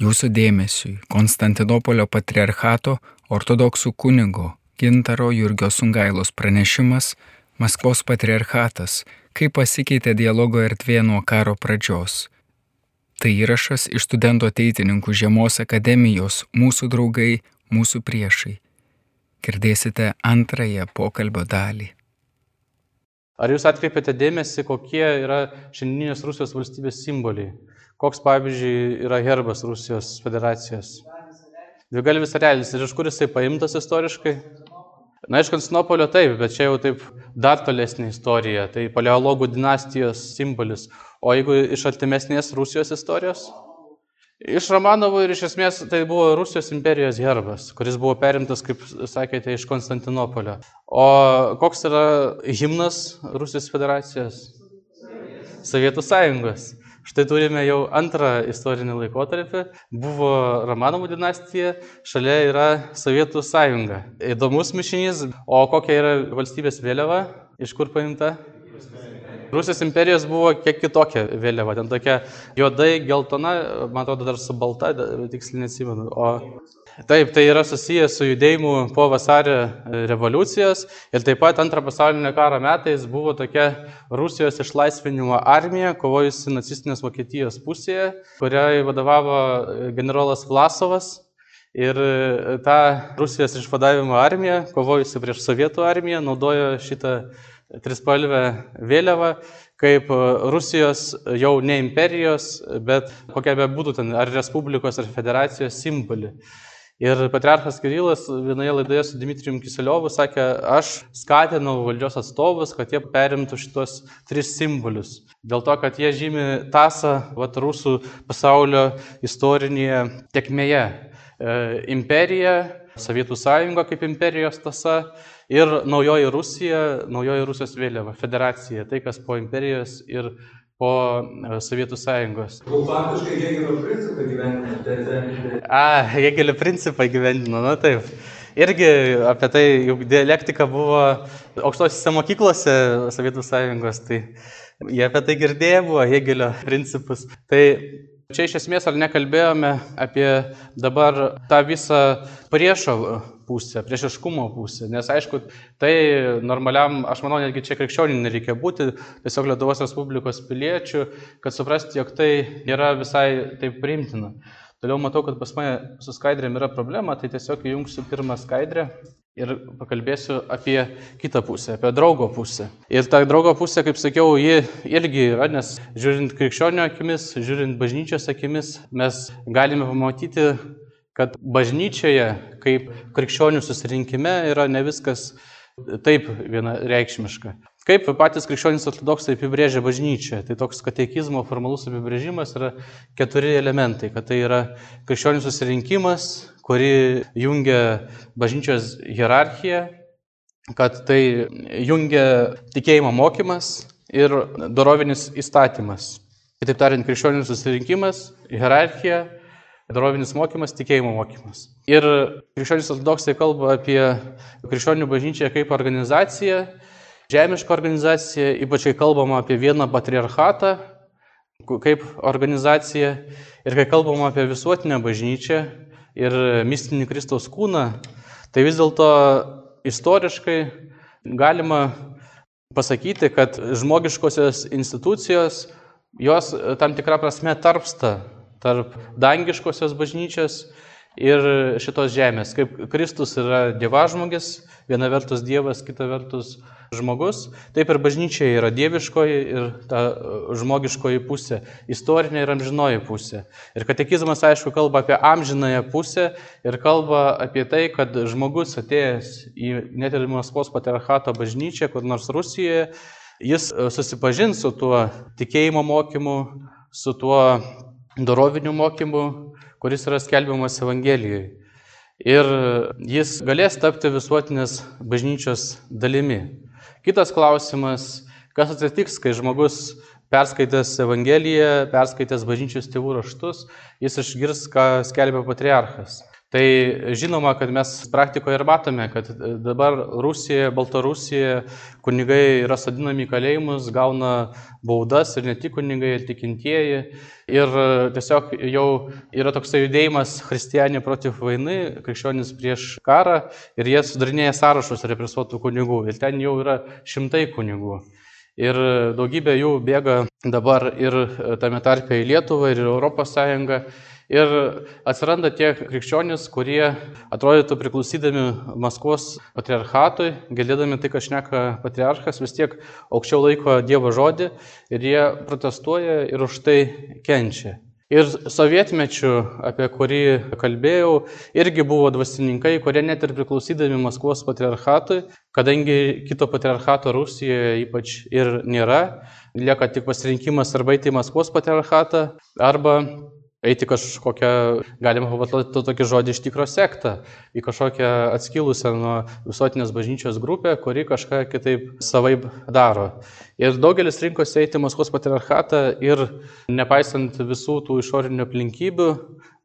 Jūsų dėmesiui Konstantinopolio patriarchato ortodoksų kunigo Gintaro Jurgio Sungailos pranešimas Maskvos patriarchatas, kaip pasikeitė dialogo erdvė nuo karo pradžios. Tai įrašas iš studentų ateitininkų Žiemos akademijos Mūsų draugai, mūsų priešai. Girdėsite antrąją pokalbio dalį. Ar jūs atkreipėte dėmesį, kokie yra šiandieninės Rusijos valstybės simboliai? Koks, pavyzdžiui, yra herbas Rusijos federacijos? Dvigalvis realis. Ir iš kur jisai paimtas istoriškai? Na, iš Konstantinopolio taip, bet čia jau taip dar tolesnė istorija. Tai paleologų dinastijos simbolis. O jeigu iš artimesnės Rusijos istorijos? Iš Romanovų ir iš esmės tai buvo Rusijos imperijos herbas, kuris buvo perimtas, kaip sakėte, iš Konstantinopolio. O koks yra himnas Rusijos federacijos? Sovietų sąjungos. Štai turime jau antrą istorinį laikotarpį. Buvo Romanovų dinastija, šalia yra Sovietų sąjunga. Įdomus mišinys. O kokia yra valstybės vėliava? Iš kur paimta? Rusijos imperijos buvo kiek kitokia vėliava, ten tokia juodai, geltona, man atrodo, dar su balta, tiksliai neatsimenu. O taip, tai yra susijęs su judėjimu po vasario revoliucijos ir taip pat antro pasaulinio karo metais buvo tokia Rusijos išlaisvinimo armija, kovojusi nacistinės Vokietijos pusėje, kuriai vadovavo generolas Vlasovas. Ir ta Rusijos išvadavimo armija, kovojusi prieš sovietų armiją, naudojo šitą trispalvę vėliavą kaip Rusijos jau ne imperijos, bet kokia be būtų ten, ar Respublikos, ar Federacijos simbolį. Ir patriarchas Kirilas vienoje laidoje su Dmitrijum Kiseliovu sakė, aš skatinau valdžios atstovus, kad jie perimtų šitos tris simbolius. Dėl to, kad jie žymi tasą vat, rusų pasaulio istorinėje tekmėje. E, imperija, Sovietų sąjunga kaip imperijos tasa ir naujoji Rusija, naujoji Rusijos vėliava, federacija, tai kas po imperijos ir po e, Sovietų sąjungos. Faktiškai Hegelio principą gyvendino. A, Hegelio principą gyvendino, na taip. Irgi apie tai, juk dialektika buvo aukštosiuose mokyklose Sovietų sąjungos, tai jie apie tai girdėjo buvo Hegelio principus. Tai Čia iš esmės ar nekalbėjome apie dabar tą visą priešo pusę, priešiškumo pusę, nes aišku, tai normaliam, aš manau, netgi čia krikščionių nereikia būti, tiesiog Lietuvos Respublikos piliečių, kad suprasti, jog tai nėra visai taip priimtina. Toliau matau, kad pas mane su skaidrėm yra problema, tai tiesiog įjungsiu pirmą skaidrę ir pakalbėsiu apie kitą pusę, apie draugo pusę. Ir ta draugo pusė, kaip sakiau, ji irgi yra, nes žiūrint krikščionio akimis, žiūrint bažnyčios akimis, mes galime pamatyti, kad bažnyčioje, kaip krikščionių susirinkime, yra ne viskas taip vienareikšmiška. Kaip patys krikščionys ortodoksai apibrėžia bažnyčią? Tai toks katekizmo formalus apibrėžimas yra keturi elementai, kad tai yra krikščionių susirinkimas, kuri jungia bažnyčios hierarchiją, kad tai jungia tikėjimo mokymas ir dorovinis įstatymas. Kitaip tariant, krikščionių susirinkimas, hierarchija, dorovinis mokymas, tikėjimo mokymas. Ir krikščionys ortodoksai kalba apie krikščionių bažnyčią kaip organizaciją, žemišką organizaciją, ypač kai kalbama apie vieną patriarchatą kaip organizaciją ir kai kalbama apie visuotinę bažnyčią, ir mistinį Kristaus kūną, tai vis dėlto istoriškai galima pasakyti, kad žmogiškosios institucijos, jos tam tikrą prasme tarpsta tarp dangiškosios bažnyčios ir šitos žemės. Kaip Kristus yra dievažmogis, viena vertus Dievas, kita vertus žmogus, taip ir bažnyčia yra dieviškoji ir ta e, žmogiškoji pusė, istorinė ir amžinoji pusė. Ir katekizmas, aišku, kalba apie amžinąją pusę ir kalba apie tai, kad žmogus atėjęs į net ir Maskvos patriarchato bažnyčią, kur nors Rusijoje, jis e, susipažins su tuo tikėjimo mokymu, su tuo doroviniu mokymu, kuris yra skelbiamas Evangelijoje. Ir jis galės tapti visuotinės bažnyčios dalimi. Kitas klausimas, kas atsitiks, kai žmogus perskaitęs Evangeliją, perskaitęs bažnyčios tėvų raštus, jis išgirs, ką skelbia patriarchas. Tai žinoma, kad mes praktikoje ir matome, kad dabar Rusijoje, Baltarusijoje kunigai yra sadinami kalėjimus, gauna baudas ir ne tik kunigai, ir tikintieji. Ir tiesiog jau yra toksai judėjimas Kristijanė protiv vainai, krikščionis prieš karą ir jie sudarinėja sąrašus represuotų kunigų. Ir ten jau yra šimtai kunigų. Ir daugybė jų bėga dabar ir tame tarpe į Lietuvą ir Europos Sąjungą. Ir atsiranda tie krikščionys, kurie atrodytų priklausydami Maskvos patriarchatui, girdėdami tai, ką šneka patriarchas, vis tiek aukščiau laiko Dievo žodį ir jie protestuoja ir už tai kenčia. Ir sovietmečių, apie kurį kalbėjau, irgi buvo dvasininkai, kurie net ir priklausydami Maskvos patriarchatui, kadangi kito patriarchato Rusijoje ypač ir nėra, lieka tik pasirinkimas arba eiti į Maskvos patriarchatą, arba eiti kažkokią, galima pavatloti tokį žodį iš tikro sektą, į kažkokią atskilusią nuo visuotinės bažnyčios grupę, kuri kažką kitaip savaip daro. Ir daugelis rinkosi eiti Maskvos patriarchatą ir nepaisant visų tų išorinių aplinkybių,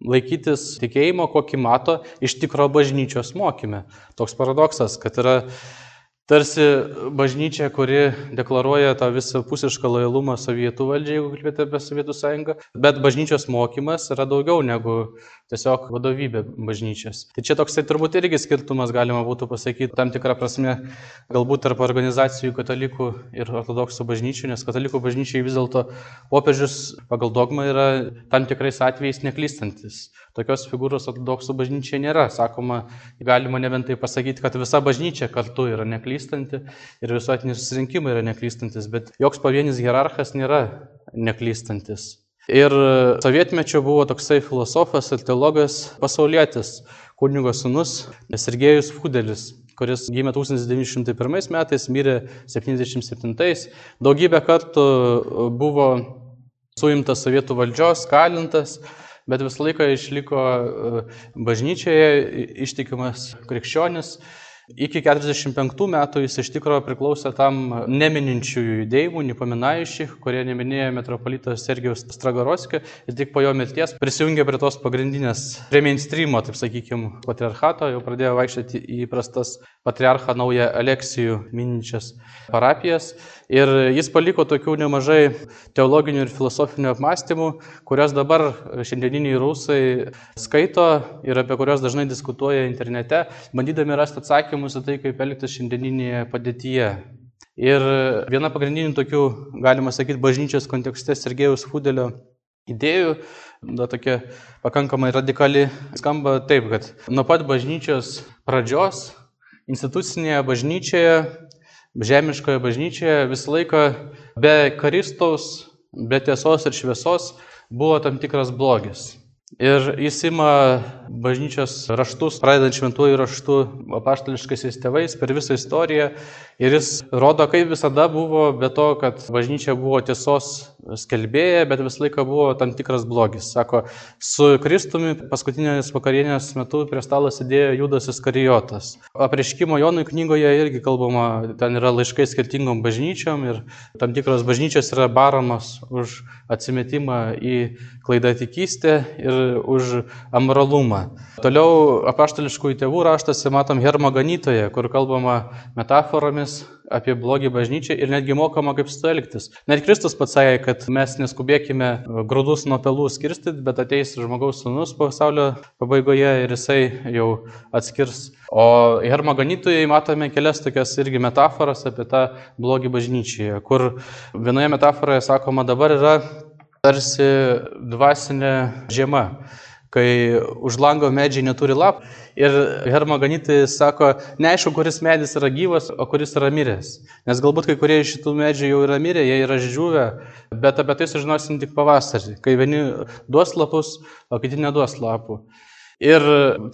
laikytis tikėjimo, kokį mato iš tikro bažnyčios mokyme. Toks paradoksas, kad yra Tarsi bažnyčia, kuri deklaruoja tą visapusišką lojalumą sovietų valdžiai, jeigu kalbėtume apie Sovietų sąjungą, bet bažnyčios mokymas yra daugiau negu tiesiog vadovybė bažnyčios. Tai čia toksai turbūt irgi skirtumas galima būtų pasakyti, tam tikrą prasme, galbūt tarp organizacijų katalikų ir ortodoksų bažnyčių, nes katalikų bažnyčiai vis dėlto popiežius pagal dogmą yra tam tikrais atvejais neklystantis. Tokios figūros ortodoksų bažnyčiai nėra. Sakoma, galima nebent tai pasakyti, kad visa bažnyčia kartu yra neklystanti ir visuotiniai susirinkimai yra neklystantis, bet joks pavienis hierarchas nėra neklystantis. Ir sovietmečio buvo toksai filosofas ir teologas pasaulietis, kunigo sunus Sergejus Fudelis, kuris gimė 1901 metais, mirė 77. Daugybę kartų buvo suimtas sovietų valdžios, kalintas, bet visą laiką išliko bažnyčioje ištikimas krikščionis. Iki 45 metų jis iš tikrųjų priklausė tam nemininčiųjų judėjimų, nepaminaišių, kurie neminėjo metropolitas Sergijos Stragoroskio ir tik po jo mirties prisijungė prie tos pagrindinės, prie mainstreamo, taip sakykime, patriarchato, jau pradėjo vaikščioti į įprastas patriarchą naują Aleksijų mininčias parapijas. Ir jis paliko tokių nemažai teologinių ir filosofinių apmąstymų, kurias dabar šiandieniniai rusai skaito ir apie kurios dažnai diskutuoja internete, bandydami rasti atsakymus į tai, kaip elgtis šiandieninėje padėtyje. Ir viena pagrindinių tokių, galima sakyti, bažnyčios kontekste Sergejaus Fudelio idėjų, da tokia pakankamai radikali, skamba taip, kad nuo pat bažnyčios pradžios institucinėje bažnyčioje žemiškoje bažnyčioje visą laiką be Kristaus, be tiesos ir šviesos buvo tam tikras blogis. Ir jis ima bažnyčios raštus, pradedant šventųjų raštų apaštališkais tėvais per visą istoriją ir jis rodo, kaip visada buvo, be to, kad bažnyčia buvo tiesos skelbėja, bet visą laiką buvo tam tikras blogis. Sako, su Kristumi paskutinės vakarienės metu prie stalo sėdėjo Judas Iskarijotas. Apreiškimo Jonui knygoje irgi kalbama, ten yra laiškai skirtingom bažnyčiom ir tam tikros bažnyčios yra baromos už atsimetimą į klaidatikystę ir už amoralumą. Toliau apaštališkųjų tėvų raštose matom Hermo ganytoje, kur kalbama metaforomis apie blogį bažnyčią ir netgi mokama, kaip su elgtis. Net Kristus pats sakė, kad mes neskubėkime grūdus nuo pelų skirstyti, bet ateis žmogaus sunus pasaulio pabaigoje ir jisai jau atskirs. O Hermo ganytojai matome kelias tokias irgi metaforas apie tą blogį bažnyčioje, kur vienoje metaforoje sakoma dabar yra tarsi dvasinė žiema kai už lango medžiai neturi lapų. Ir hermoganytai sako, neaišku, kuris medis yra gyvas, o kuris yra miręs. Nes galbūt kai kurie iš šitų medžių jau yra mirę, jie yra žuvę, bet apie tai sužinosim tik pavasarį, kai vieni duos lapus, o kiti neduos lapų. Ir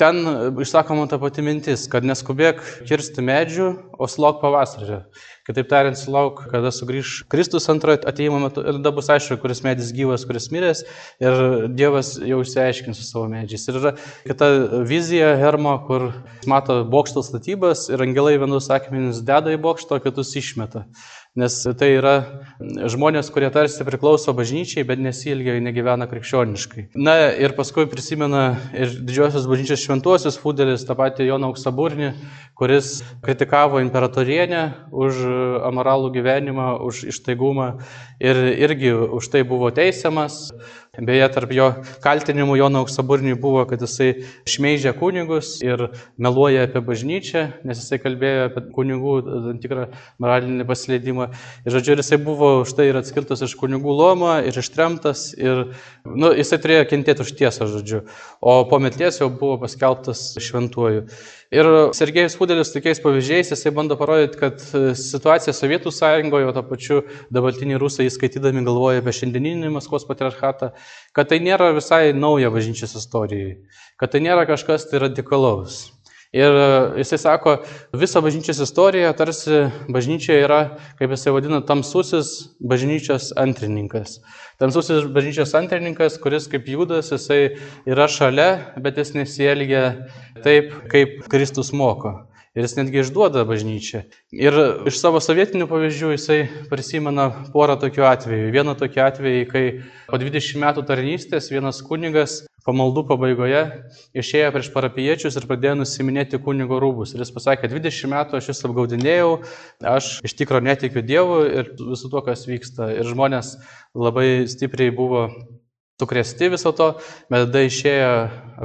ten išsakoma ta pati mintis, kad neskubėk kirsti medžių, o slauk pavasario. Kitaip tariant, sulauk, kada sugrįž Kristus antrojo ateimo metu ir tada bus aišku, kuris medis gyvas, kuris miręs ir Dievas jau išsiaiškins su savo medžiais. Ir yra kita vizija Hermo, kur mato bokšto statybas ir angelai vienus akmenis deda į bokštą, kitus išmeta. Nes tai yra žmonės, kurie tarsi priklauso bažnyčiai, bet nesilgia, negyvena krikščioniškai. Na ir paskui prisimena ir didžiosios bažnyčios šventuosius Fudelis, tą patį Joną Auksaburnį, kuris kritikavo imperatorienę už amoralų gyvenimą, už ištaigumą ir irgi už tai buvo teisiamas. Beje, tarp jo kaltinimų Jono Auksaburniui buvo, kad jisai šmeižia kunigus ir meluoja apie bažnyčią, nes jisai kalbėjo apie kunigų tam tikrą moralinį pasileidimą. Ir žodžiu, jisai buvo už tai ir atskirtas iš kunigų lomo ir ištremtas ir nu, jisai turėjo kentėti už tiesą, žodžiu. O po mirties jau buvo paskelbtas šventuoju. Ir Sergejus Fudelis tokiais pavyzdžiais jisai bando parodyti, kad e, situacija Sovietų sąjungoje, o to pačiu dabartiniai rusai įskaitydami galvoja apie šiandieninį Maskvos patriarchatą, kad tai nėra visai nauja bažnyčios istorijai, kad tai nėra kažkas tai radikalaus. Ir e, jisai sako, visa bažnyčios istorija tarsi bažnyčia yra, kaip jisai vadina, tamsusis bažnyčios antrininkas. Tamsusis bažnyčios antrininkas, kuris kaip judas, jisai yra šalia, bet jis nesielgia taip, kaip Kristus moko. Ir jis netgi išduoda bažnyčią. Ir iš savo sovietinių pavyzdžių jisai prisimena porą tokių atvejų. Vieną tokį atvejį, kai po 20 metų tarnystės vienas kunigas pamaldų pabaigoje išėjo prieš parapiečius ir pradėjo nusiminėti kunigo rūbus. Ir jis pasakė, 20 metų aš jūs apgaudinėjau, aš iš tikrųjų netikiu Dievu ir visu to, kas vyksta. Ir žmonės labai stipriai buvo sukrėsti viso to, bet tada išėjo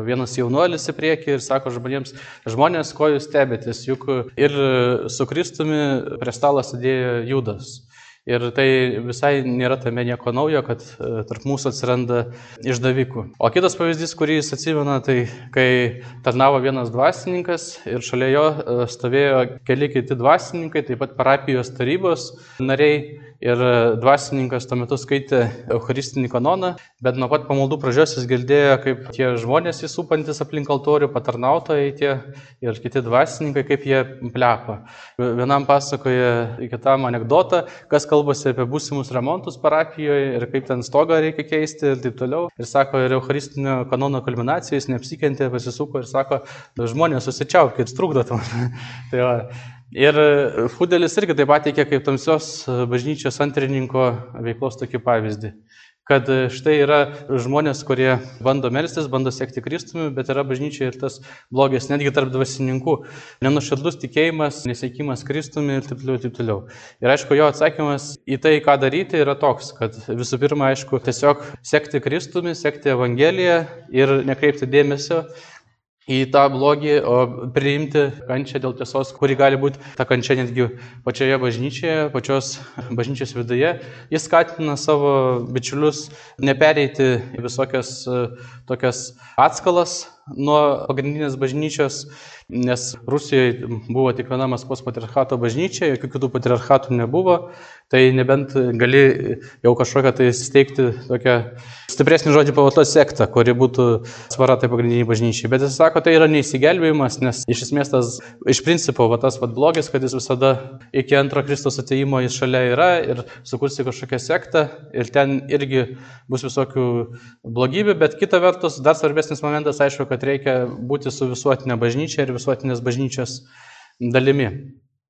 vienas jaunuolis į priekį ir sako žmonėms, žmonės, ko jūs stebėtės, juk ir su Kristumi prie stalo sėdėjo Judas. Ir tai visai nėra tame nieko naujo, kad e, tarp mūsų atsiranda išdavikų. O kitas pavyzdys, kurį jis atsimena, tai kai tarnavo vienas dvasininkas ir šalia jo e, stovėjo keli kiti dvasininkai, taip pat parapijos tarybos nariai ir dvasininkas tuo metu skaitė Eucharistinį kanoną, bet nuo pat pamaldų pradžios jis girdėjo, kaip tie žmonės įsupantis aplink altorių, patarnautojai tie ir kiti dvasininkai, kaip jie plepa. Vienam pasakoja kitam anegdotą, kas kalbasi apie būsimus remontus parapijoje ir kaip ten stogą reikia keisti ir taip toliau. Ir sako, ir Eucharistinio kanono kulminacijai jis neapsikentė, pasisuko ir sako, žmonės susičiaukit, trukdot man. tai va, Ir Fudelis irgi taip pat teikia kaip tamsios bažnyčios antrininko veiklos tokį pavyzdį. Kad štai yra žmonės, kurie bando melstis, bando sekti Kristumi, bet yra bažnyčia ir tas blogis, netgi tarp dvasininkų. Nenuširdus tikėjimas, nesiekimas Kristumi ir taip toliau, taip toliau. Ir aišku, jo atsakymas į tai, ką daryti, yra toks, kad visų pirma, aišku, tiesiog sekti Kristumi, sekti Evangeliją ir nekreipti dėmesio į tą blogį, o priimti kančią dėl tiesos, kuri gali būti ta kančia netgi pačioje bažnyčioje, pačios bažnyčios viduje. Jis skatina savo bičiulius nepereiti į visokias tokias atskalas nuo pagrindinės bažnyčios, nes Rusijoje buvo tik viena Maskvos patriarchato bažnyčia, jokių kitų patriarchatų nebuvo, tai nebent gali jau kažkokią tai steigti tokią stipresnį žodį pavatos sektą, kuri būtų svara tai pagrindiniai bažnyčiai. Bet jis sako, tai yra neįsigelbėjimas, nes iš esmės tas, iš principo, va, tas va, blogis, kad jis visada iki antro Kristos ateimo jis šalia yra ir sukursi kažkokią sektą ir ten irgi bus visokių blogybių, bet kita vertus, dar svarbesnis momentas, aišku, kad reikia būti su visuotinė bažnyčia ir visuotinės bažnyčios dalimi.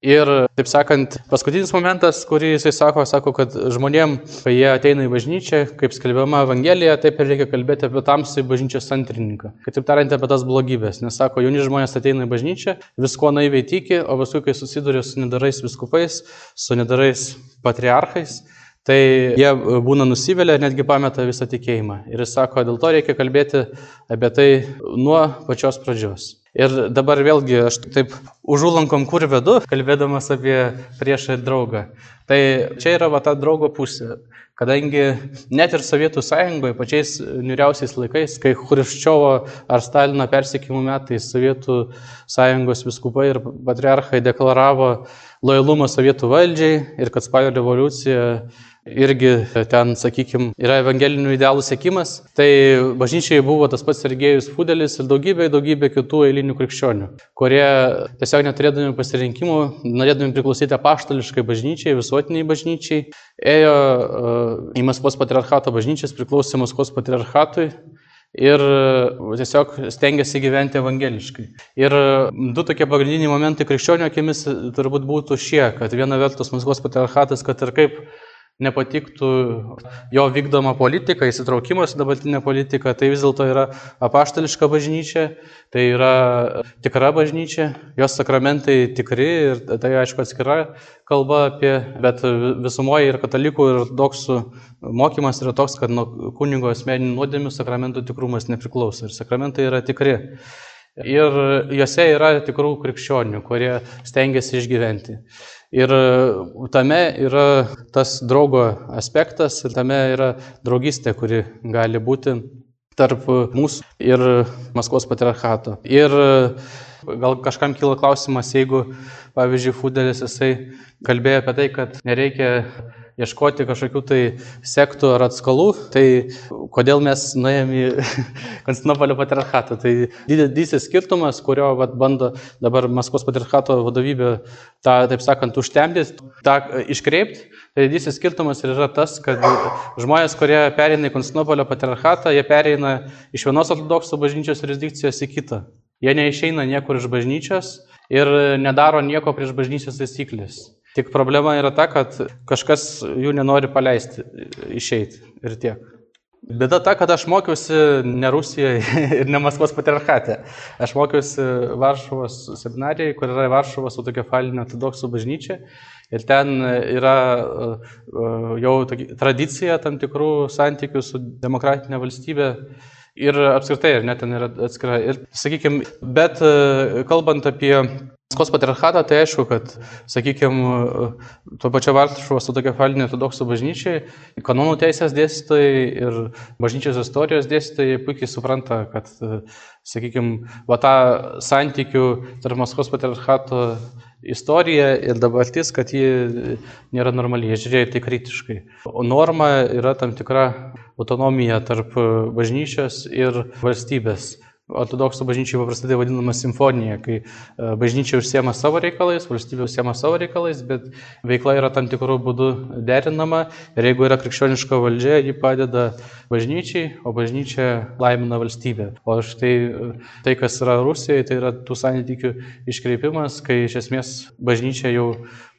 Ir, taip sakant, paskutinis momentas, kurį jisai sako, sako, kad žmonėm, kai jie ateina į bažnyčią, kaip skelbiama Evangelija, taip ir reikia kalbėti apie tamsį bažnyčios antrininką. Kitaip tariant, apie tas blogybės. Nes sako, jauni žmonės ateina į bažnyčią, visko naiviai tiki, o paskui, kai susiduria su nedarais viskupais, su nedarais patriarchais, tai jie būna nusivylę ir netgi pameta visą tikėjimą. Ir jis sako, dėl to reikia kalbėti apie tai nuo pačios pradžios. Ir dabar vėlgi aš taip užulankom kur vedu, kalbėdamas apie priešą ir draugą. Tai čia yra va ta draugo pusė. Kadangi net ir Sovietų sąjungoje pačiais niuriausiais laikais, kai Hruščiovo ar Stalino persikimų metais Sovietų sąjungos viskupai ir patriarchai deklaravo lojalumą Sovietų valdžiai ir kad spalio revoliucija irgi ten, sakykime, yra evangelinių idealų sėkimas, tai bažnyčiai buvo tas pats Sergejus Fudelis ir daugybė, daugybė kitų eilinių krikščionių, kurie tiesiog neturėdami pasirinkimų, norėdami priklausyti apaštališkai bažnyčiai, visuotiniai bažnyčiai, ėjo uh, į Maskvos patriarchato bažnyčias, priklausė Maskvos patriarchatui ir tiesiog stengiasi gyventi evangeliškai. Ir du tokie pagrindiniai momentai krikščionio akimis turbūt būtų šie, kad viena vertus Maskvos patriarchatas, kad ir kaip nepatiktų jo vykdoma politika, įsitraukimas į dabartinę politiką, tai vis dėlto yra apaštališka bažnyčia, tai yra tikra bažnyčia, jos sakramentai tikri ir tai aišku atskira kalba apie, bet visumoje ir katalikų ir ortodoksų mokymas yra toks, kad nuo kunigo asmeninių nuodėmių sakramentų tikrumas nepriklauso ir sakramentai yra tikri. Ir juose yra tikrų krikščionių, kurie stengiasi išgyventi. Ir tame yra tas draugo aspektas ir tame yra draugystė, kuri gali būti tarp mūsų ir Maskvos patriarchato. Ir gal kažkam kyla klausimas, jeigu, pavyzdžiui, Fudelis jisai kalbėjo apie tai, kad nereikia ieškoti kažkokių tai sektų ar atskalų, tai kodėl mes nuėjom į Konstantinopolio patriarchatą. Tai didysis skirtumas, kurio vat, bando dabar Maskvos patriarchato vadovybė tą, taip sakant, užtemdyti, tą iškreipti. Tai didysis skirtumas ir yra tas, kad žmonės, kurie pereina į Konstantinopolio patriarchatą, jie pereina iš vienos ortodoksų bažnyčios jurisdikcijos į kitą. Jie neišeina niekur iš bažnyčios ir nedaro nieko prieš bažnyčios taisyklės. Tik problema yra ta, kad kažkas jų nenori paleisti, išeiti ir tiek. Bėda ta, kad aš mokiausi ne Rusijoje ir ne Maskvos patriarchate. Aš mokiausi Varšuvos seminarijoje, kur yra Varšuvos autokefalinė ortodoksų bažnyčia. Ir ten yra jau tradicija tam tikrų santykių su demokratinė valstybė. Ir apskritai, ir net ten yra atskira. Ir, sakykime, bet kalbant apie Maskvos patriarchatą, tai aišku, kad, sakykime, tuo pačiu Varšuvos autokefalinė ortodoksų bažnyčiai, kanonų teisės dėstytojai ir bažnyčios istorijos dėstytojai puikiai supranta, kad, sakykime, va tą santykių tarp Maskvos patriarchato istorija ir dabartis, kad ji nėra normali, jie žiūrėjo tai kritiškai. O norma yra tam tikra autonomija tarp bažnyčios ir valstybės. Ortodoksų bažnyčiai paprastai tai vadinama simfonija, kai e, bažnyčia užsiema savo reikalais, valstybė užsiema savo reikalais, bet veikla yra tam tikrų būdų derinama ir jeigu yra krikščioniška valdžia, ji padeda bažnyčiai, o bažnyčia laimina valstybę. O štai tai, kas yra Rusijoje, tai yra tų santykių iškreipimas, kai iš esmės bažnyčia jau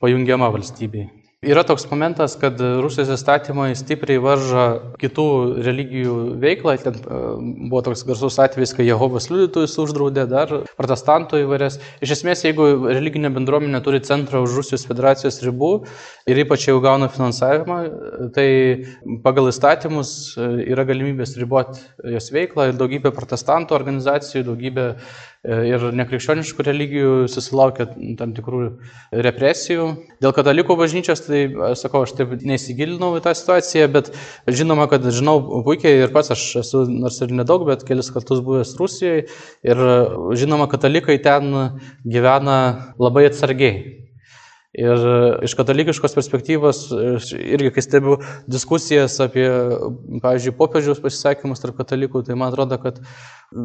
pajungiama valstybei. Yra toks momentas, kad Rusijos įstatymai stipriai varžo kitų religijų veiklą. Ten e, buvo toks garsus atvejis, kai Jehovos liudytojus uždraudė, dar protestantų įvairias. Iš esmės, jeigu religinė bendruomenė turi centrą už Rusijos federacijos ribų ir ypač jau gauna finansavimą, tai pagal įstatymus e, yra galimybės riboti jos veiklą ir daugybė protestantų organizacijų, daugybė ir nekrikščioniškų religijų susilaukia tam tikrų represijų. Dėl katalikų bažnyčios, tai sakau, aš taip neįsigilinau į tą situaciją, bet žinoma, kad žinau puikiai ir pats aš esu, nors ir nedaug, bet kelis kartus buvęs Rusijoje ir žinoma, katalikai ten gyvena labai atsargiai. Ir iš katalikiškos perspektyvos, irgi kai stebiu diskusijas apie, pavyzdžiui, popiežiaus pasisakymus tarp katalikų, tai man atrodo, kad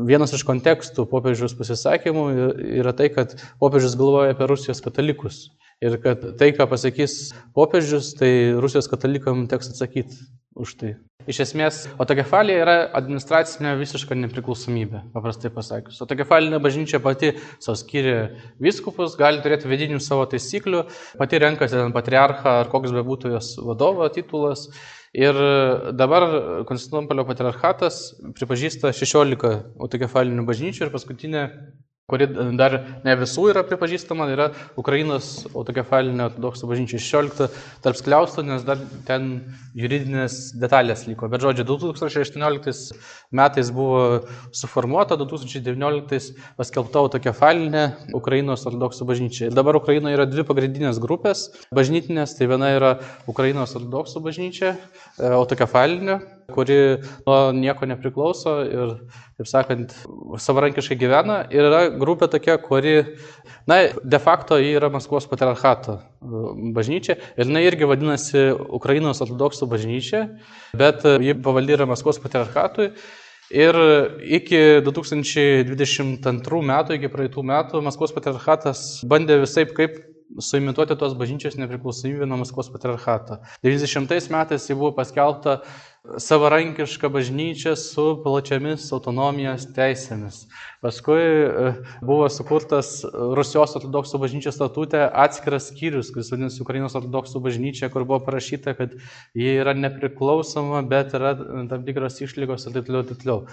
vienas iš kontekstų popiežiaus pasisakymų yra tai, kad popiežius galvoja apie Rusijos katalikus. Ir kad tai, ką pasakys popiežius, tai Rusijos katalikam teks atsakyti už tai. Iš esmės, autokefalija yra administracinė visiška nepriklausomybė, paprastai pasakius. Autokefalinė bažnyčia pati savo skiria viskupus, gali turėti vidinių savo taisyklių, pati renkasi ten patriarchą ar koks bebūtų jos vadovo titulas. Ir dabar Konstantinopolio patriarchatas pripažįsta 16 autokefalinių bažnyčių ir paskutinė kuri dar ne visų yra pripažįstama, yra Ukrainos autokefalinė ortodoksų bažnyčia 16 tarp skliaustų, nes dar ten juridinės detalės liko. Bet žodžiu, 2018 metais buvo suformuota, 2019 paskelbta autokefalinė Ukrainos ortodoksų bažnyčia. Dabar Ukrainoje yra dvi pagrindinės grupės bažnytinės, tai viena yra Ukrainos ortodoksų bažnyčia, e, autokefalinė kuri nuo nieko nepriklauso ir, taip sakant, savarankiškai gyvena. Ir yra grupė tokia, kuri, na, de facto ji yra Maskvos patriarchato e, bažnyčia. Ir jinai irgi vadinasi Ukrainos ortodoksų bažnyčia, bet ji pavaldi yra Maskvos patriarchatui. Ir iki 2022 metų, iki praeitų metų, Maskvos patriarchatas bandė visai kaip suimituoti tos bažnyčios nepriklausomybę nuo Maskvos patriarchato. 90 metais ji buvo paskelbta savarankiška bažnyčia su plačiamis autonomijos teisėmis. Paskui e, buvo sukurtas Rusijos ortodoksų bažnyčios statute atskiras skyrius, kuris vadinasi Ukrainos ortodoksų bažnyčia, kur buvo parašyta, kad ji yra nepriklausoma, bet yra tam tikros išlygos ir taip toliau.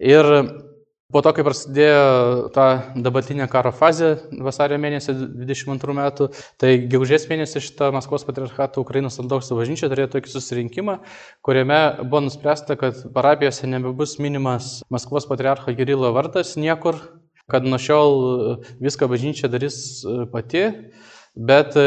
Ir Po to, kai prasidėjo ta dabartinė karo fazė vasario mėnesį 22 metų, tai gegužės mėnesį šitą Maskvos patriarchato Ukrainos ortodoksų bažnyčia turėjo tokį susirinkimą, kuriame buvo nuspręsta, kad parapijose nebebus minimas Maskvos patriarcho Kirilo vardas niekur, kad nuo šiol viską bažnyčia darys pati Bet e,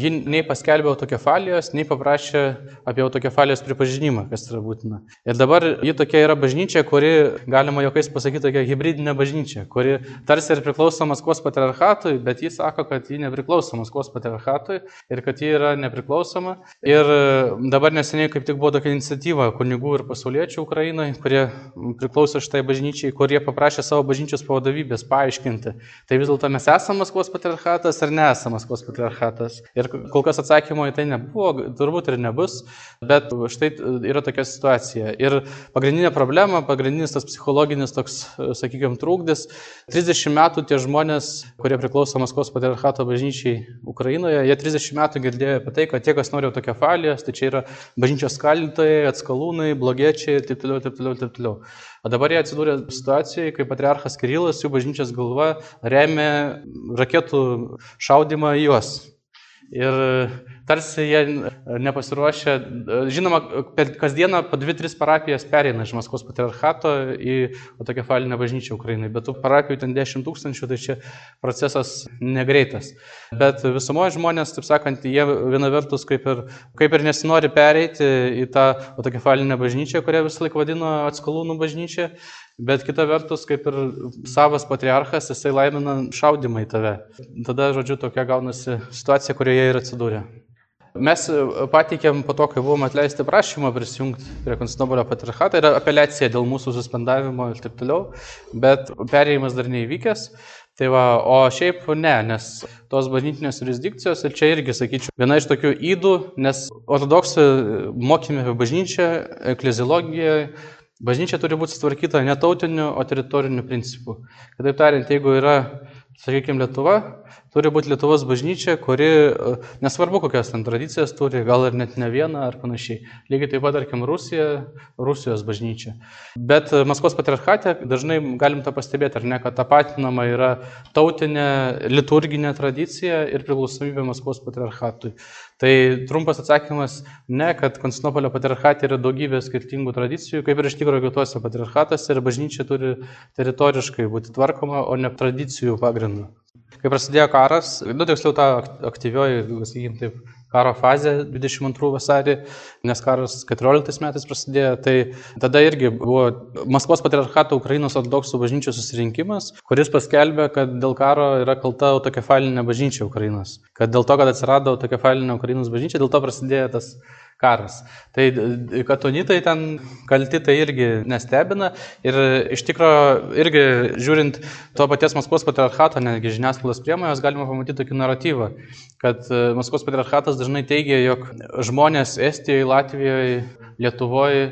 ji nei paskelbė autokefalijos, nei paprašė apie autokefalijos pripažinimą, kas yra būtina. Ir dabar ji tokia yra bažnyčia, kuri, galima jokiais pasakyti, tokia hybridinė bažnyčia, kuri tarsi ir priklauso Maskvos patriarchatui, bet jis sako, kad ji nepriklauso Maskvos patriarchatui ir kad ji yra nepriklausoma. Ir e, dabar neseniai kaip tik buvo tokia iniciatyva kunigų ir pasauliečių Ukrainoje, kurie priklauso šitai bažnyčiai, kurie paprašė savo bažnyčios pavadovybės paaiškinti, tai vis dėlto mes esame Maskvos patriarchatas ar nesame Maskvos patriarchatas. Ir kol kas atsakymo į tai nebuvo, turbūt ir nebus, bet štai yra tokia situacija. Ir pagrindinė problema, pagrindinis tas psichologinis toks, sakykime, trūkdis, 30 metų tie žmonės, kurie priklauso Maskvos patriarchato bažnyčiai Ukrainoje, jie 30 metų girdėjo apie tai, kad tie, kas nori autokefalijos, tai čia yra bažnyčios skalintojai, atskalūnai, blogiečiai ir taip toliau, taip toliau, taip toliau. O dabar jie atsidūrė situacijoje, kai patriarchas Kirilas, jų bažnyčios galva, remia raketų šaudimą į juos. Ir tarsi jie nepasiruošę, žinoma, per kasdieną po 2-3 parapijas pereina iš Maskvos patriarchato į autokefalinę bažnyčią Ukrainai, bet tų parapijų ten 10 tūkstančių, tai čia procesas negreitas. Bet visumoje žmonės, taip sakant, jie viena vertus kaip ir, kaip ir nesinori pereiti į tą autokefalinę bažnyčią, kurią visą laiką vadino atskalūnų bažnyčia, Bet kita vertus, kaip ir savas patriarchas, jisai laimina šaudimą į tave. Tada, žodžiu, tokia gaunasi situacija, kurioje ir atsidūrė. Mes pateikėm po to, kai buvom atleisti prašymą prisijungti prie Konstantinopolio patriarchatą ir apeliaciją dėl mūsų suspendavimo ir taip toliau, bet perėjimas dar neįvykęs. Tai va, o šiaip ne, nes tos bažnytinės jurisdikcijos, ir čia irgi, sakyčiau, viena iš tokių įdų, nes ortodoksų mokymė apie bažnyčią, ekleziologiją, Bažnyčia turi būti sutvarkyta ne tautiniu, o teritoriniu principu. Kitaip tariant, jeigu yra, sakykime, Lietuva, turi būti Lietuvos bažnyčia, kuri, nesvarbu kokias ten tradicijas turi, gal ir net ne vieną ar panašiai. Lygiai taip pat, tarkim, Rusija, Rusijos bažnyčia. Bet Maskvos patriarchate dažnai galim tą pastebėti, ar ne, kad tapatinama yra tautinė liturginė tradicija ir priklausomybė Maskvos patriarchatui. Tai trumpas atsakymas - ne, kad Konstantinopolio patriarchate yra daugybė skirtingų tradicijų, kaip ir iš tikrųjų kitose patriarchatuose ir bažnyčia turi teritoriškai būti tvarkoma, o ne tradicijų pagrindu. Kai prasidėjo karas, nu tiksliau ta aktyvioji, sakykim taip, karo fazė 22 vasarį, nes karas 14 metais prasidėjo, tai tada irgi buvo Maskvos patriarchato Ukrainos ortodoksų bažnyčios susirinkimas, kuris paskelbė, kad dėl karo yra kalta autokefalinė bažnyčia Ukrainos. Kad dėl to, kad atsirado autokefalinė Ukrainos bažnyčia, dėl to prasidėjo tas karas. Tai katonitai ten kalti tai irgi nestebina ir iš tikrųjų irgi žiūrint to paties Maskvos patriarchato, netgi žiniasklaidos priemonės, galima pamatyti tokį naratyvą, kad e, Maskvos patriarchatas dažnai teigia, jog žmonės Estijoje, Latvijoje, Lietuvoje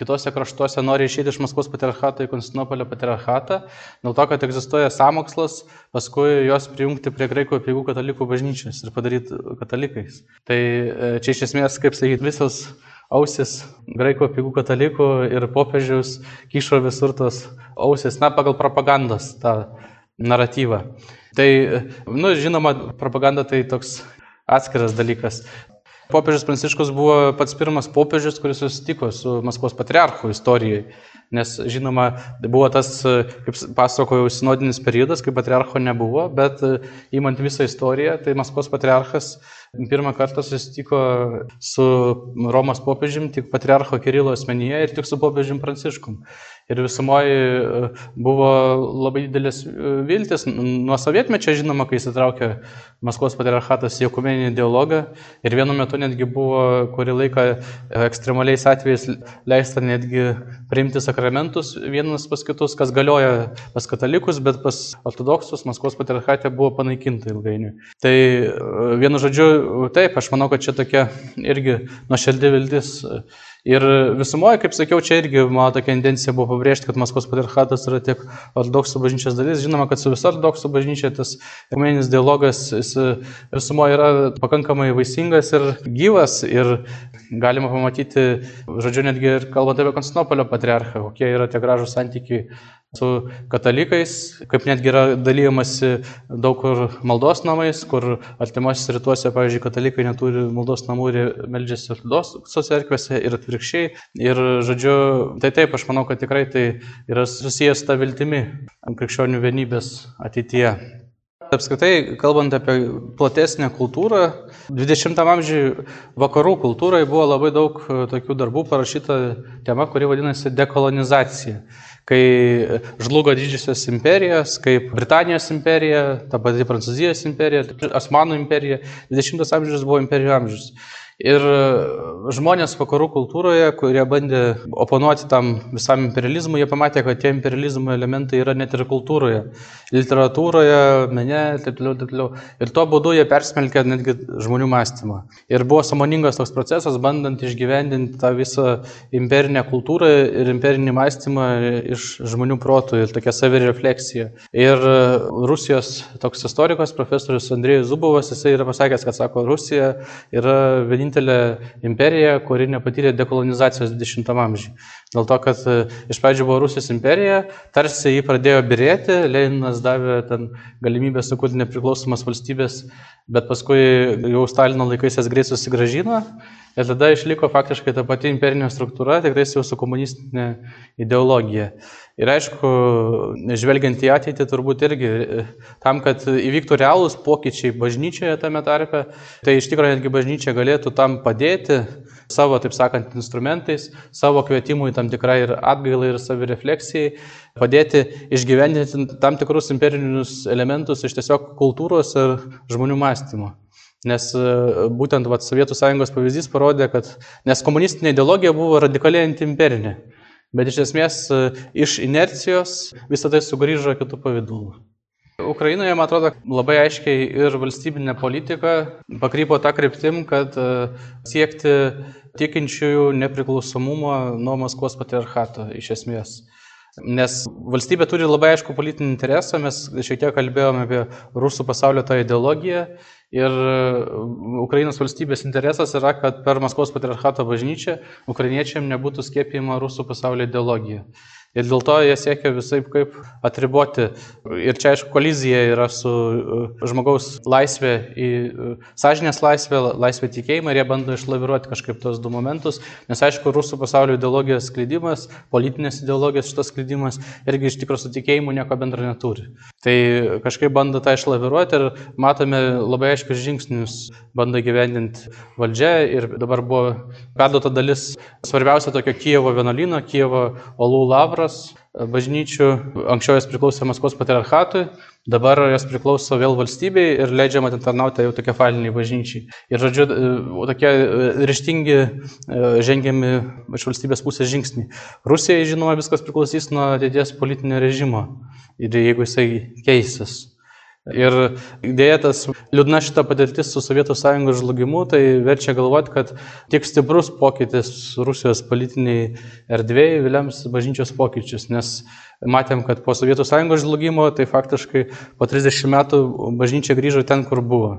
kitose kraštuose nori išėti iš Maskvos patriarchato į Konstantinopolio patriarchatą, dėl to, kad egzistuoja samokslas, paskui juos prijungti prie graikų apiegų katalikų bažnyčios ir padaryti katalikais. Tai e, čia iš esmės, kaip sakyti, visos ausis graikų apiegų katalikų ir popiežiaus kišo visur tos ausis, na, pagal propagandos tą naratyvą. Tai, nu, žinoma, propaganda tai toks atskiras dalykas. Popiežius Pranciškus buvo pats pirmas popiežius, kuris susitiko su Maskvos patriarchu istorijoje. Nes, žinoma, buvo tas, kaip pasakojau, sinodinis periodas, kai patriarcho nebuvo, bet įmant visą istoriją, tai Maskvos patriarchas pirmą kartą susitiko su Romos popiežiumi, tik patriarcho Kirilo asmenyje ir tik su popiežiumi Pranciškum. Ir visumoje e, buvo labai didelis e, viltis. Nuo sovietmečio žinoma, kai įsitraukė Maskvos patriarchatas į ekumeninį dialogą. Ir vienu metu netgi buvo kurį laiką e, ekstremaliais atvejais leista netgi priimti sakramentus vienas pas kitus, kas galioja pas katalikus, bet pas ortodoksus Maskvos patriarchatė buvo panaikinta ilgainiui. Tai vienu žodžiu, taip, aš manau, kad čia tokia irgi nuošeldi viltis Ir visumoje, kaip sakiau, čia irgi mano tokia tendencija buvo pabrėžti, kad Maskvos patriarchatas yra tiek ortodoksų bažnyčios dalis. Žinoma, kad su visa ortodoksų bažnyčia tas ekumeninis dialogas visumoje yra pakankamai vaisingas ir gyvas. Ir galima pamatyti, žodžiu, netgi ir kalbant apie Konstantinopolio patriarchą, kokie yra tie gražūs santykiai su katalikais, kaip netgi yra dalyjamasi daug kur maldos namais, kur artimuosiuose rytuose, pavyzdžiui, katalikai neturi maldos namų ir meldžiasi ortodoksų cerkvėse ir atvirkščiai. Ir, žodžiu, tai taip, aš manau, kad tikrai tai yra susijęs tą viltimi krikščionių vienybės ateityje. Apskritai, kalbant apie platesnę kultūrą, 20-am amžiui vakarų kultūrai buvo labai daug tokių darbų parašyta tema, kuri vadinasi dekolonizacija kai žlugo didžiosios imperijos, kaip Britanijos imperija, ta pati Prancūzijos imperija, Osmanų imperija, 20 amžius buvo imperijų amžius. Ir žmonės vakarų kultūroje, kurie bandė oponuoti tam visam imperializmui, jie pamatė, kad tie imperializmo elementai yra net ir kultūroje, literatūroje, mene ir taip toliau, taip toliau. Ir tuo būdu jie persmelkė netgi žmonių mąstymą. Ir buvo samoningas toks procesas, bandant išgyvendinti tą visą imperinę kultūrą ir imperinį mąstymą iš žmonių protų ir tokia savirefleksija. Ir Rusijos toks istorikas, profesorius Andrėjus Zubovas, jisai yra pasakęs, kad sako, Rusija yra vienintelė vienintelė imperija, kuri nepatyrė dekolonizacijos 20 amžiuje. Dėl to, kad e, iš pradžių buvo Rusijos imperija, tarsi jį pradėjo birėti, Leninas davė ten galimybę sukurti nepriklausomas valstybės, bet paskui jau Stalino laikais jas greit susigražino. Ir tada išliko faktiškai ta pati imperinė struktūra, tik tai jau su komunistinė ideologija. Ir aišku, žvelgiant į ateitį, turbūt irgi tam, kad įvyktų realūs pokyčiai bažnyčioje tame tarpe, tai iš tikrųjų netgi bažnyčia galėtų tam padėti savo, taip sakant, instrumentais, savo kvietimui tam tikrai ir atgailai, ir savirefleksijai, padėti išgyvendinti tam tikrus imperinius elementus iš tiesiog kultūros ir žmonių mąstymo. Nes būtent vat, Sovietų sąjungos pavyzdys parodė, kad nes komunistinė ideologija buvo radikaliai antiimperinė. Bet iš esmės e, iš inercijos visą tai sugrįžo kitų pavydulų. Ukrainoje, man atrodo, labai aiškiai ir valstybinė politika pakrypo tą kryptim, kad e, siekti tikinčiųjų nepriklausomumo nuo Maskvos patriarchato iš esmės. Nes valstybė turi labai aišku politinį interesą, mes šiek tiek kalbėjome apie rusų pasaulio tą ideologiją Ir e, Ukrainos valstybės interesas yra, kad per Maskvos patriarchato bažnyčią ukrainiečiam nebūtų skiepijama rusų pasaulio ideologija. Ir dėl to jie siekia visai kaip atriboti. Ir čia, aišku, kolizija yra su uh, žmogaus laisvė į uh, sąžinės laisvę, laisvę tikėjimą ir jie bando išlaviruoti kažkaip tos du momentus. Nes, aišku, rusų pasaulio ideologijos skleidimas, politinės ideologijos šitas skleidimas irgi iš tikrųjų su tikėjimu nieko bendro neturi. Tai kažkaip bando tą išlaviruoti ir matome labai aiškius žingsnius, bando gyvendinti valdžia ir dabar buvo perduota dalis svarbiausia tokio Kievo vienuolino, Kievo Olų Lavra poros bažnyčių. Anksčiau jos priklausė Maskvos patriarchatui, dabar jos priklauso vėl valstybei ir leidžiama ten tarnauti jau tokie faliniai bažnyčiai. Ir, žodžiu, e, tokie e, ryštingi e, žengiami iš valstybės pusės žingsniai. Rusijai, žinoma, viskas priklausys nuo ateities politinio režimo ir jeigu jisai keisis. Ir dėja tas liūdna šita patirtis su Sovietų sąjungos žlugimu, tai verčia galvoti, kad tik stiprus pokytis Rusijos politiniai erdvėjai vilems bažnyčios pokyčius, nes matėm, kad po Sovietų sąjungos žlugimo, tai faktiškai po 30 metų bažnyčia grįžo ten, kur buvo.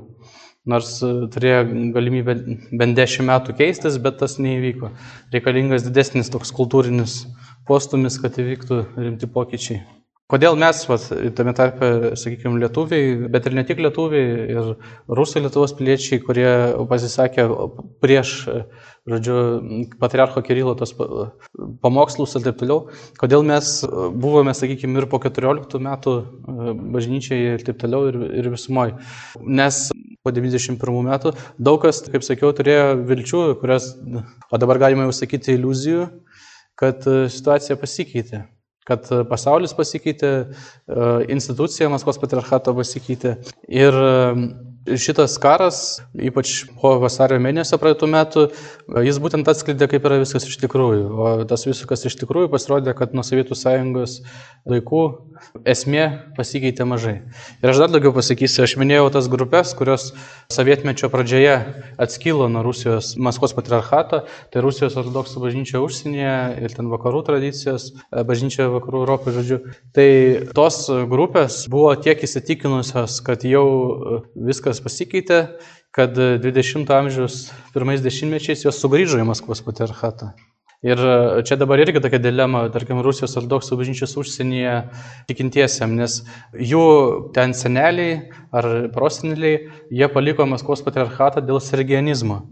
Nors turėjo galimybę bent 10 metų keistis, bet tas neįvyko. Reikalingas didesnis toks kultūrinis postumis, kad įvyktų rimti pokyčiai. Kodėl mes, vat, tame tarpe, sakykime, lietuviai, bet ir ne tik lietuviai, ir rusai Lietuvos piliečiai, kurie pasisakė prieš, žodžiu, patriarcho Kirilo tos pamokslus ir taip toliau, kodėl mes buvome, sakykime, ir po 14 metų bažnyčiai ir taip toliau ir, ir visumoje. Nes po 91 metų, daug kas, kaip sakiau, turėjo vilčių, kurias, o dabar galima jau sakyti iliuzijų, kad situacija pasikeitė kad pasaulis pasikeitė, institucija Maskvos patriarchato pasikeitė. Ir šitas karas, ypač po vasario mėnesio praeitų metų, jis būtent atskleidė, kaip yra viskas iš tikrųjų. O tas viskas iš tikrųjų pasirodė, kad nuo Sovietų sąjungos laikų esmė pasikeitė mažai. Ir aš dar daugiau pasakysiu, aš minėjau tas grupės, kurios sovietmečio pradžioje atskilo nuo Rusijos Maskvos patriarchato, tai Rusijos ortodoksų bažnyčia užsienyje ir ten vakarų tradicijos, bažnyčia vakarų Europoje, žodžiu. Tai tos grupės buvo tiek įsitikinusios, kad jau viskas viskas pasikeitė, kad 20-ojo amžiaus pirmais dešimtmečiais jos sugrįžo į Maskvos patriarchatą. Ir čia dabar irgi tokia dilema, tarkim, Rusijos ortodoksų bažnyčios užsienyje tikintiesiam, nes jų ten seneliai ar proseneliai, jie paliko Maskvos patriarchatą dėl sergianizmo.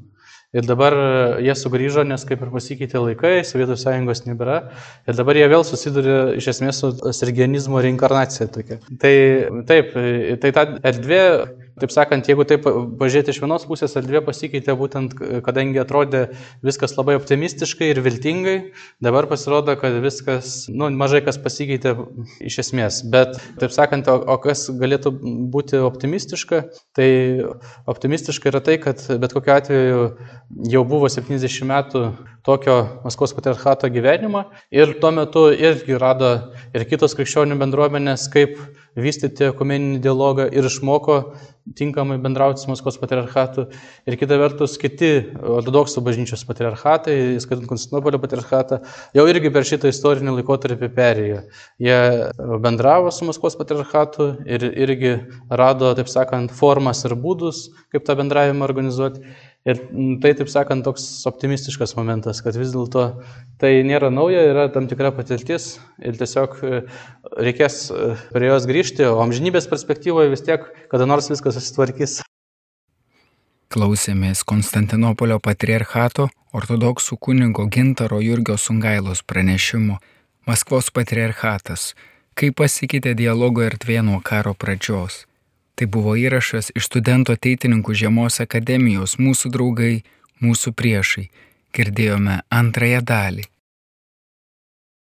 Ir dabar jie sugrįžo, nes kaip ir pasikeitė laikai, Sovietų sąjungos nebėra. Ir dabar jie vėl susiduria iš esmės su sergianizmo reinkarnacija tokia. Tai taip, tai ta erdvė Taip sakant, jeigu taip pažiūrėti iš vienos pusės, erdvė pasikeitė būtent, kadangi atrodė viskas labai optimistiškai ir viltingai, dabar pasirodo, kad viskas, nu, mažai kas pasikeitė iš esmės. Bet, taip sakant, o, o kas galėtų būti optimistiška, tai optimistiška yra tai, kad bet kokiu atveju jau buvo 70 metų tokio Maskvos patriarchato gyvenimą ir tuo metu irgi rado ir kitos krikščionių bendruomenės, kaip vystyti ekumeninį dialogą ir išmoko tinkamai bendrauti su Maskvos patriarchatu. Ir kita vertus, kiti ortodoksų bažnyčios patriarchatai, skaitant Konstantinopolio patriarchatą, jau irgi per šitą istorinį laikotarpį perėjo. Jie bendravo su Maskvos patriarchatu ir irgi rado, taip sakant, formas ir būdus, kaip tą bendravimą organizuoti. Ir tai, taip sakant, toks optimistiškas momentas, kad vis dėlto tai nėra nauja, yra tam tikra patirtis ir tiesiog e, reikės e, prie jos grįžti, o amžinybės perspektyvoje vis tiek kada nors viskas susitvarkys. Klausėmės Konstantinopolio patriarchato ortodoksų kunigo Gintaro Jurgio Sungailos pranešimo Maskvos patriarchatas, kaip pasikeitė dialogo erdvė nuo karo pradžios. Tai buvo įrašas iš studentų ateitininkų Žiemos akademijos Mūsų draugai, mūsų priešai. Girdėjome antrąją dalį.